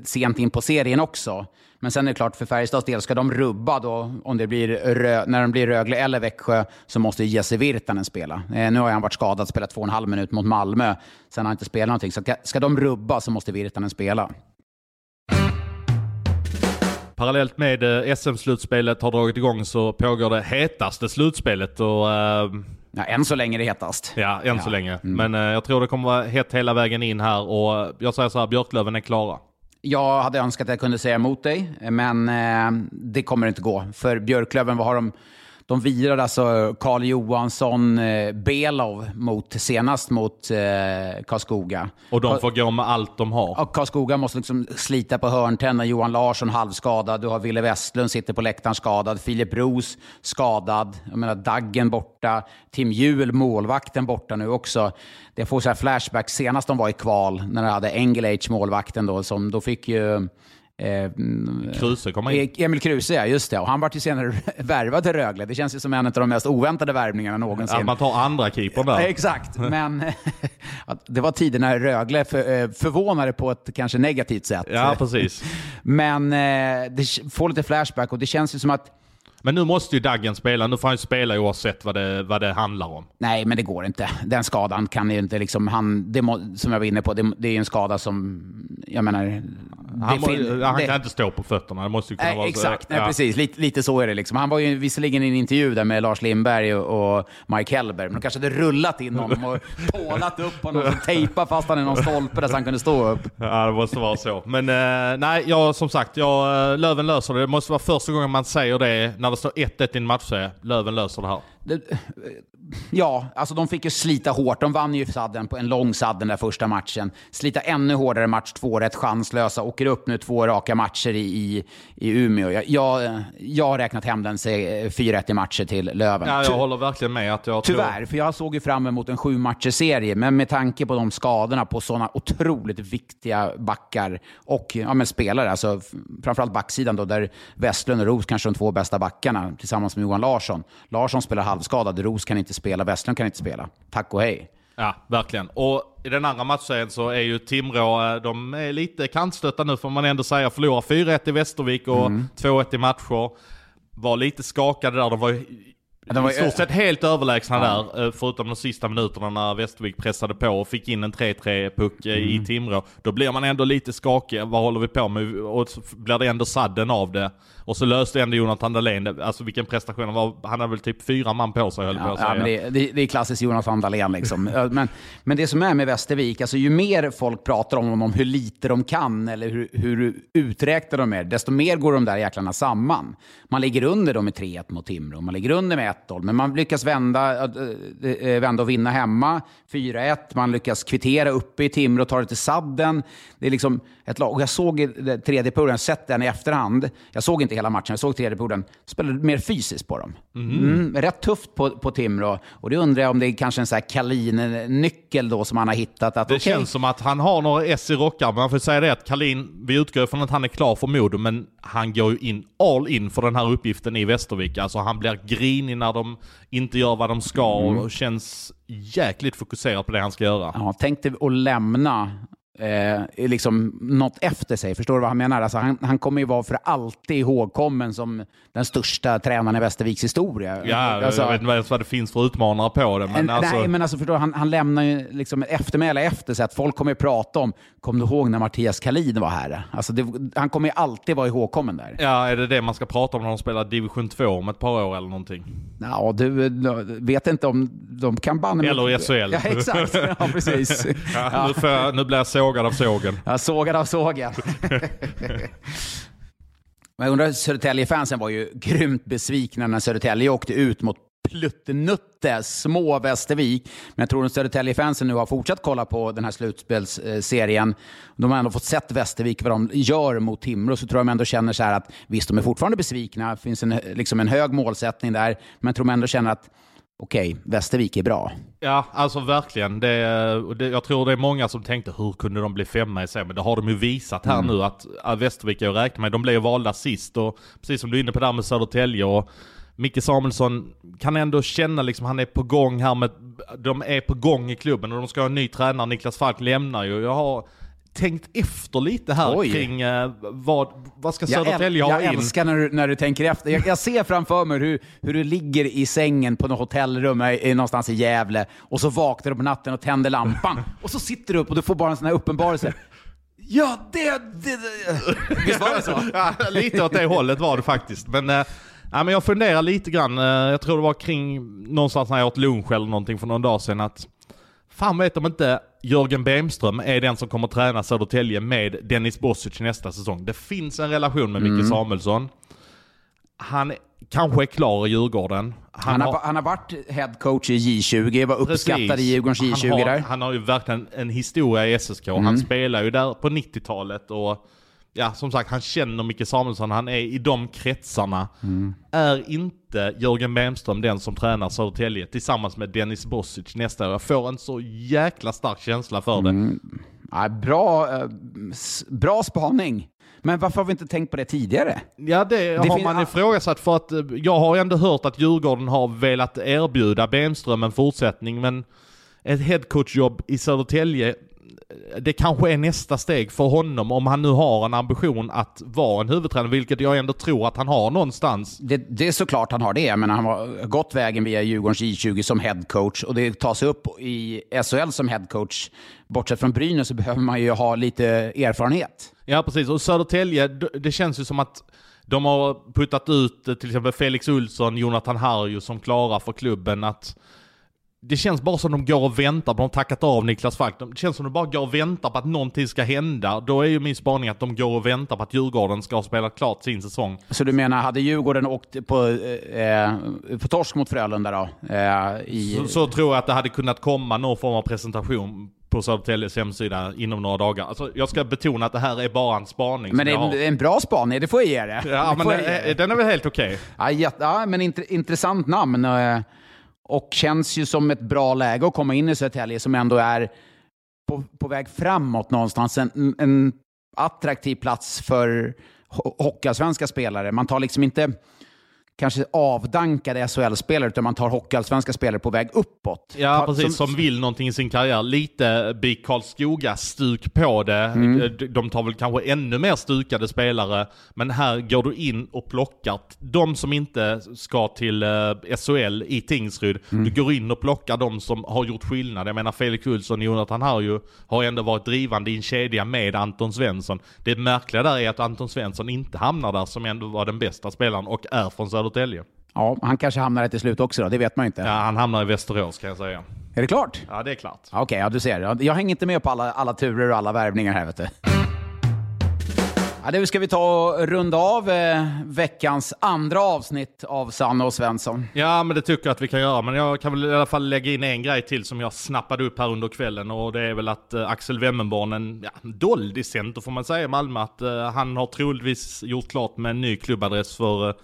D: sent in på serien också. Men sen är det klart, för Färjestads del, ska de rubba då, om det blir rö, när de blir Rögle eller Växjö, så måste Jesse Virtanen spela. Eh, nu har han varit skadad, spelat två och en halv minut mot Malmö. Sen har han inte spelat någonting. Så ska, ska de rubba så måste Virtanen spela.
E: Parallellt med eh, SM-slutspelet har dragit igång så pågår det hetaste slutspelet och eh,
D: Ja, än så länge är det hetast.
E: Ja, än så länge. Men eh, jag tror det kommer vara hett hela vägen in här och jag säger så här, Björklöven är klara.
D: Jag hade önskat att jag kunde säga emot dig, men eh, det kommer inte gå. För Björklöven, vad har de? De virade alltså Karl Johansson, eh, Belov mot, senast mot eh, Karlskoga.
E: Och de får gå med allt de har.
D: Ja, Karlskoga måste liksom slita på hörntänderna. Johan Larsson halvskadad. Du har Ville Westlund sitter på läktaren skadad. Filip Roos skadad. Jag menar Daggen borta. Tim Juhl, målvakten, borta nu också. Det får så här flashback senast de var i kval när de hade Engelage, målvakten då, som då fick ju... Eh,
E: Kruse kommer in.
D: E- Emil Kruse, ja just det. Och han var ju senare [LAUGHS] värvad till Rögle. Det känns ju som en av de mest oväntade värvningarna någonsin.
E: Att man tar andra keepern där.
D: Ja, [LAUGHS] Exakt, men [LAUGHS] det var tider när Rögle för, eh, förvånade på ett kanske negativt sätt.
E: Ja, precis.
D: Men eh, det får lite flashback och det känns ju som att
E: Men nu måste ju Daggen spela. Nu får han ju spela oavsett vad det, vad det handlar om.
D: Nej, men det går inte. Den skadan kan ju inte liksom... Han, det må, som jag var inne på, det, det är en skada som... Jag menar...
E: Han, må, han
D: det-
E: kan inte stå på fötterna. Det måste ju kunna
D: Nej,
E: vara så-
D: exakt, nej,
E: ja.
D: precis. Lite, lite så är det. Liksom. Han var ju visserligen i en intervju där med Lars Lindberg och, och Mike Hellberg, men de kanske hade rullat in honom och [LAUGHS] pålat upp honom och tejpat fast han i någon stolpe där så han kunde stå upp.
E: Ja, det måste vara så. Men eh, nej, jag, som sagt, jag, eh, Löven löser det. Det måste vara första gången man säger det när det står 1-1 i en matchserie. Löven löser det här.
D: Ja, alltså de fick ju slita hårt. De vann ju sadden på en lång sadd den där första matchen. Slita ännu hårdare match två, rätt chanslösa. Åker upp nu två raka matcher i, i, i Umeå. Jag, jag, jag har räknat hem den se- 4-1 i matcher till Löven.
E: Ja, jag håller verkligen med. Att jag tror-
D: Tyvärr, för jag såg ju fram emot en sju serie men med tanke på de skadorna på sådana otroligt viktiga backar och ja, men spelare, alltså framförallt backsidan då, där Westlund och Roos kanske är de två bästa backarna tillsammans med Johan Larsson. Larsson spelar halvskadad, Roos kan inte spela, Westlund kan inte spela. Tack och hej.
E: Ja, verkligen. Och i den andra matchserien så är ju Timrå, eh, de är lite kantstötta nu får man ändå säga. Förlorar 4-1 i Västervik och
D: Mm.
E: 2-1 i matcher. Var lite skakade där. De var ju
D: de var
E: i stort sett helt överlägsna
D: Ja.
E: där. eh, Förutom de sista minuterna när Västervik pressade på och fick in en 3-3-puck eh,
D: Mm.
E: i Timrå. Då blir man ändå lite skakig. Vad håller vi på med? Och så blir det ändå sadden av det. Och så löste ändå Jonathan Dahlén. Alltså vilken prestation han var. Han hade väl typ fyra man på sig höll jag på
D: Ja,
E: att säga.
D: ja, men det, det, är klassiskt Jonathan Dahlén. Liksom. [LAUGHS] Ja, men, men det som är med Västervik, alltså, ju mer folk pratar om, om hur lite de kan eller hur, hur uträknade de är, desto mer går de där jäklarna samman. Man ligger under dem med 3-1 mot Timrå, man ligger under med 1-0. Men man lyckas vända, äh, äh, vända och vinna hemma. 4-1. Man lyckas kvittera uppe i Timrå och ta det till sadden. Det är liksom ett lag. Och jag såg i tredje perioden, sett den i efterhand. Jag såg inte hela matchen, jag såg tredje perioden. Spelade mer fysiskt på dem. Mm, rätt tufft på, på Timrå. Och det undrar jag om det är kanske en sån här Kalin-nyckel då som han har hittat. Att,
E: Det
D: okej,
E: känns som att han har några S i rockar, men man får säga det att Kalin, vi utgår från att han är klar för Modo, men han går ju in all in för den här uppgiften i Västervik. Alltså han blir grinig när de inte gör vad de ska och känns jäkligt fokuserad på det han ska göra.
D: Ja, tänk dig att lämna eh, liksom något efter sig. Förstår du vad han menar? Alltså, han, han kommer ju vara för alltid ihågkommen som den största tränaren i Västerviks historia.
E: Ja,
D: Alltså,
E: jag vet inte ens vad det finns för utmanare på det, men
D: en,
E: alltså...
D: Nej, men alltså förstår du, han, han lämnar ju liksom ett eftermäle efter sig. Att folk kommer ju prata om, kom du ihåg när Mattias Kalin var här? Alltså det, han kommer ju alltid vara ihågkommen där.
E: Ja, är det det man ska prata om när de spelar division 2 om ett par år eller någonting?
D: Ja, du vet inte om de kan banne
E: Eller i SHL.
D: Ja, exakt. Ja, precis. [LAUGHS]
E: Ja, Nu, jag, nu blir jag sågad av sågen.
D: Jag sågad av sågen. [LAUGHS] Men jag undrar, Södertälje-fansen var ju grymt besvikna när Södertälje åkte ut mot pluttenutte små Västervik. Men jag tror att Södertälje-fansen nu har fortsatt kolla på den här slutspelsserien. De har ändå fått sett Västervik, vad de gör mot Timrå, så tror jag de ändå känner så här att visst, de är fortfarande besvikna. Det finns en, liksom en hög målsättning där. Men jag tror de ändå känner att okej, Västervik är bra.
E: Ja, alltså verkligen. Det, det, jag tror det är många som tänkte hur kunde de bli femma i serien? Men det har de ju visat här
D: Mm.
E: nu att Västervik är att räkna med. De blev valda sist och precis som du är inne på där med Södertälje och Micke Samuelsson kan ändå känna liksom han är på gång här med, de är på gång i klubben och de ska ha en ny tränare. Niklas Falk lämnar ju. Jag har tänkt efter lite här
D: Oj.
E: kring eh, vad, vad ska
D: Jag,
E: Södertälje
D: äl-
E: ha
D: jag
E: in?
D: älskar när du, när du tänker efter. Jag, jag ser framför mig hur, hur du ligger i sängen på något hotellrum i, någonstans i Gävle och så vaknar du på natten och tänder lampan. och så sitter du upp och du får bara en sån här uppenbarelse. Ja, det... det, det. Visst var det så? [LAUGHS]
E: Ja, lite åt det hållet var det faktiskt. Men, eh, ja, men jag funderar lite grann, eh, jag tror det var kring någonstans när jag åt lunch eller någonting för någon dag sedan att Fan vet om inte Jörgen Bemström är den som kommer träna Södertälje med Dennis Bosic nästa säsong. Det finns en relation med Micke
D: Mm.
E: Samuelsson. Han kanske är klar i Djurgården.
D: Han har, han har varit head coach i J20, var uppskattad i Djurgårdens J20
E: han har,
D: där.
E: Han har ju verkligen en historia i SSK.
D: Mm.
E: Han spelar ju där på 90-talet och ja, som sagt, han känner Micke Samuelsson. Han är i de kretsarna.
D: Mm.
E: Är inte Jörgen Bemström den som tränar Södertälje tillsammans med Dennis Bosic nästa år? Jag får en så jäkla stark känsla för det.
D: Mm. Ja, bra, eh, bra spaning. Men varför har vi inte tänkt på det tidigare?
E: Ja, det, har
D: fin-
E: man ifrågasatt för att eh, jag har ändå hört att Djurgården har velat erbjuda Bemström en fortsättning, men ett headcoachjobb i Södertälje, det kanske är nästa steg för honom om han nu har en ambition att vara en huvudtränare, vilket jag ändå tror att han har någonstans.
D: Det, det är såklart han har det, men han har gått vägen via Djurgårdens J20 som headcoach och det tas upp i SHL som headcoach. Bortsett från Brynäs så behöver man ju ha lite erfarenhet.
E: Ja, precis. Och Södertälje, det känns ju som att de har puttat ut eh, till exempel Felix Olsson, Jonathan Harju som klara för klubben. att det känns bara som de går och väntar, de har tackat av Niklas Falk. Det känns som de bara går och väntar på att någonting ska hända. Då är ju min spaning att de går och väntar på att Djurgården ska ha spelat klart sin säsong.
D: Så du menar, hade Djurgården åkt på, eh, på torsk mot Frölunda då? Eh, i,
E: Så, så tror jag att det hade kunnat komma någon form av presentation på Södertäljes hemsida inom några dagar. Alltså, jag ska betona att det här är bara en spaning.
D: men det är en, en bra spaning, det får jag ge det.
E: Ja,
D: det
E: men eh,
D: det.
E: den är väl helt okej.
D: Ja, jätte, ja, men int, intressant namn. Och känns ju som ett bra läge att komma in i Södertälje som ändå är på, på väg framåt någonstans. En, en attraktiv plats för ho- hockeyallsvenska spelare. Man tar liksom inte kanske avdankade SHL-spelare, utan man tar hockeyallsvenska spelare på väg uppåt.
E: Ja,
D: Ta-
E: precis. Som, vill någonting i sin karriär. Lite BIK Karlskoga-stuk på det.
D: Mm.
E: Eh, de- tar väl kanske ännu mer stukade spelare. Men här går du in och plockar de som inte ska till eh, SHL i Tingsryd.
D: Mm.
E: Du går in och plockar de som har gjort skillnad. Jag menar Felix Olsson och Jonathan Harju har ändå varit drivande i en kedja med Anton Svensson. Det märkliga där är att Anton Svensson inte hamnar där som ändå var den bästa spelaren och är från Södertälje.
D: Ja, han kanske hamnar där till slut också då, det vet man ju inte.
E: Ja, han hamnar i Västerås kan jag säga.
D: Är det klart?
E: Ja, det är klart.
D: Okej, ja, du ser. Jag- Jag hänger inte med på alla, alla turer och alla värvningar här vet du. Ja, nu ska vi ta och runda av eh, veckans andra avsnitt av Sanne och Svensson.
E: Ja, men det tycker jag att vi kan göra. Men jag kan väl i alla fall lägga in en grej till som jag snappade upp här under kvällen. Och det är väl att eh, Axel Wemmenborn, en ja, doldiscenter får man säga i Malmö, att eh, han har troligtvis gjort klart med en ny klubbadress för eh,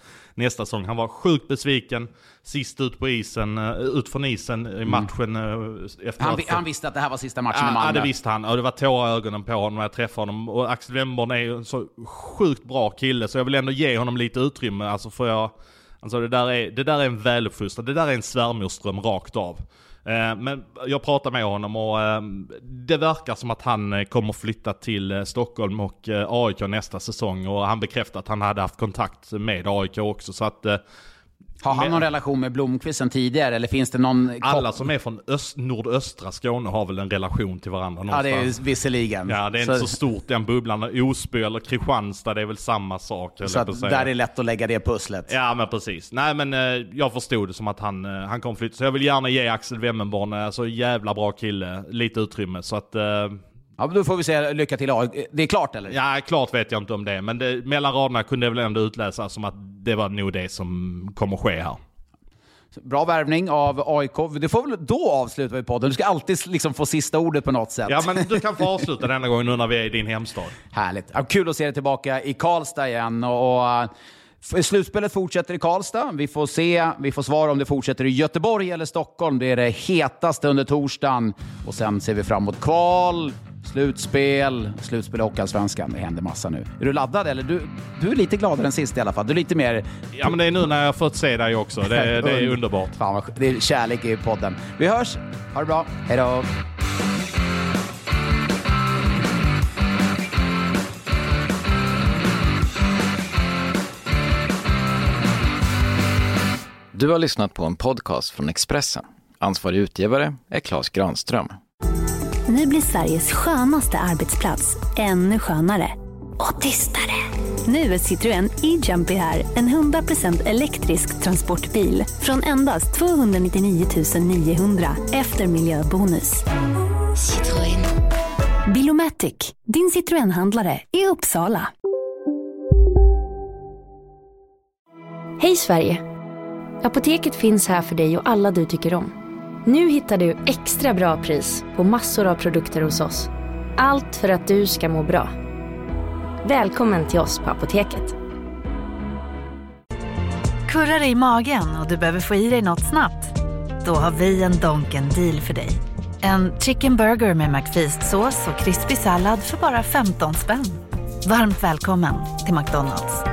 E: nästa säsong. Han var sjukt besviken sist ut på isen, uh, ut från isen i matchen uh, efter
D: Han, han visste att det här var sista matchen i
E: Ja,
D: Malmö.
E: ja, det visste han. Och det var tårar i ögonen på honom när jag träffade honom. Och Axel Wemborn är ju en så sjukt bra kille, så jag vill ändå ge honom lite utrymme. Alltså för jag... Alltså det där är, det där är en väluppfostrad, det där är en svärmorsdröm rakt av. Eh, men jag pratade med honom och ehm, det verkar som att han eh, kommer flytta till eh, Stockholm och AIK nästa säsong. Och han bekräftade att han hade haft kontakt med AIK också. Så att
D: har han
E: Men-
D: någon relation med Blomqvist sen tidigare eller finns det någon...
E: alla som är från öst, nordöstra Skåne har väl en relation till varandra
D: Ja, det
E: någonstans.
D: är visserligen.
E: Ja, det är inte så stort den bubblan. Osby eller Kristianstad, det är väl samma sak.
D: Så att
E: säga.
D: där är lätt att lägga det pusslet.
E: Ja, men precis. Nej, men eh, jag förstod det som att han, eh, han kommer flytta. Så jag vill gärna ge Axel Wemmenborn, eh, så jävla bra kille, lite utrymme. Så att...
D: Ja, men då får vi säga lycka till. Ja, Det är klart eller?
E: ja, klart vet jag inte om det, men det, mellan raderna kunde jag väl ändå utläsa som att det var nog det som kommer ske här.
D: Bra värvning av AIK. Det får väl då avsluta vi podden. Du ska alltid liksom få sista ordet på något sätt.
E: Ja, men du kan få avsluta denna gång nu när vi är i din hemstad.
D: Härligt. Ja, kul att se dig tillbaka i Karlstad igen. Och, slutspelet fortsätter i Karlstad. Vi får se, vi får svar om det fortsätter i Göteborg eller Stockholm. Det är det hetaste under torsdagen. Och sen ser vi fram emot kval, slutspel, slutspel i Hockeyallsvenskan. Det händer massa nu. Är du laddad eller? Du, du är lite gladare än sist i alla fall. Du är lite mer...
E: Ja, men det är nu när jag har fått se dig också. Det, är- [LAUGHS] det är underbart.
D: Fan vad, det är kärlek i podden. Vi hörs. Ha det bra. Hej då.
J: Du har lyssnat på en podcast från Expressen. Ansvarig utgivare är Klas Granström.
A: Nu blir Sveriges skönaste arbetsplats ännu skönare. Och tystare. Nu är Citroën E-Jumpy här. En 100% elektrisk transportbil. Från endast 299 900 efter miljöbonus. Citroën. Bilomatic. Din Citroën-handlare i Uppsala.
K: Hej Sverige! Apoteket finns här för dig och alla du tycker om. Nu hittar du extra bra pris på massor av produkter hos oss. Allt för att du ska må bra. Välkommen till oss på Apoteket.
I: Kurrar det i magen och du behöver få i dig något snabbt? Då har vi en Donken deal för dig. En chicken burger med McFeast-sås och krispig sallad för bara 15 spänn. Varmt välkommen till McDonalds.